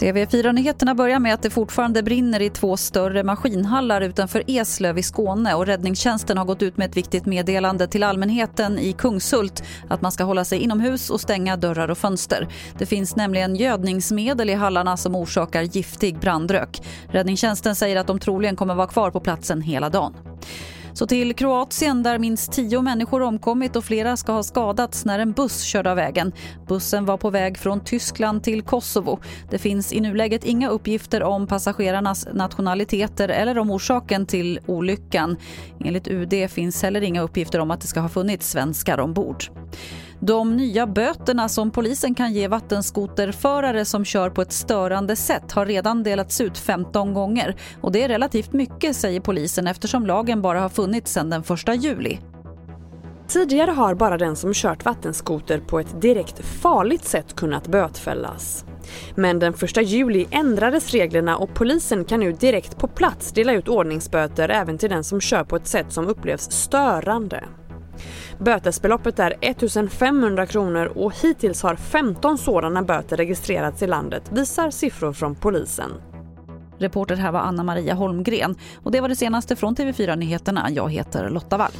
TV4-nyheterna börjar med att det fortfarande brinner i två större maskinhallar utanför Eslöv i Skåne och räddningstjänsten har gått ut med ett viktigt meddelande till allmänheten i Kungshult att man ska hålla sig inomhus och stänga dörrar och fönster. Det finns nämligen gödningsmedel i hallarna som orsakar giftig brandrök. Räddningstjänsten säger att de troligen kommer vara kvar på platsen hela dagen. Så till Kroatien där minst tio människor omkommit och flera ska ha skadats när en buss körde av vägen. Bussen var på väg från Tyskland till Kosovo. Det finns i nuläget inga uppgifter om passagerarnas nationaliteter eller om orsaken till olyckan. Enligt UD finns heller inga uppgifter om att det ska ha funnits svenskar ombord. De nya böterna som polisen kan ge vattenskoterförare som kör på ett störande sätt har redan delats ut 15 gånger. Och Det är relativt mycket, säger polisen eftersom lagen bara har funnits sedan den 1 juli. Tidigare har bara den som kört vattenskoter på ett direkt farligt sätt kunnat bötfällas. Men den 1 juli ändrades reglerna och polisen kan nu direkt på plats dela ut ordningsböter även till den som kör på ett sätt som upplevs störande. Bötesbeloppet är 1500 kronor och hittills har 15 sådana böter registrerats i landet visar siffror från polisen. Reporter här var Anna Maria Holmgren och det var det senaste från TV4 Nyheterna. Jag heter Lotta Wall.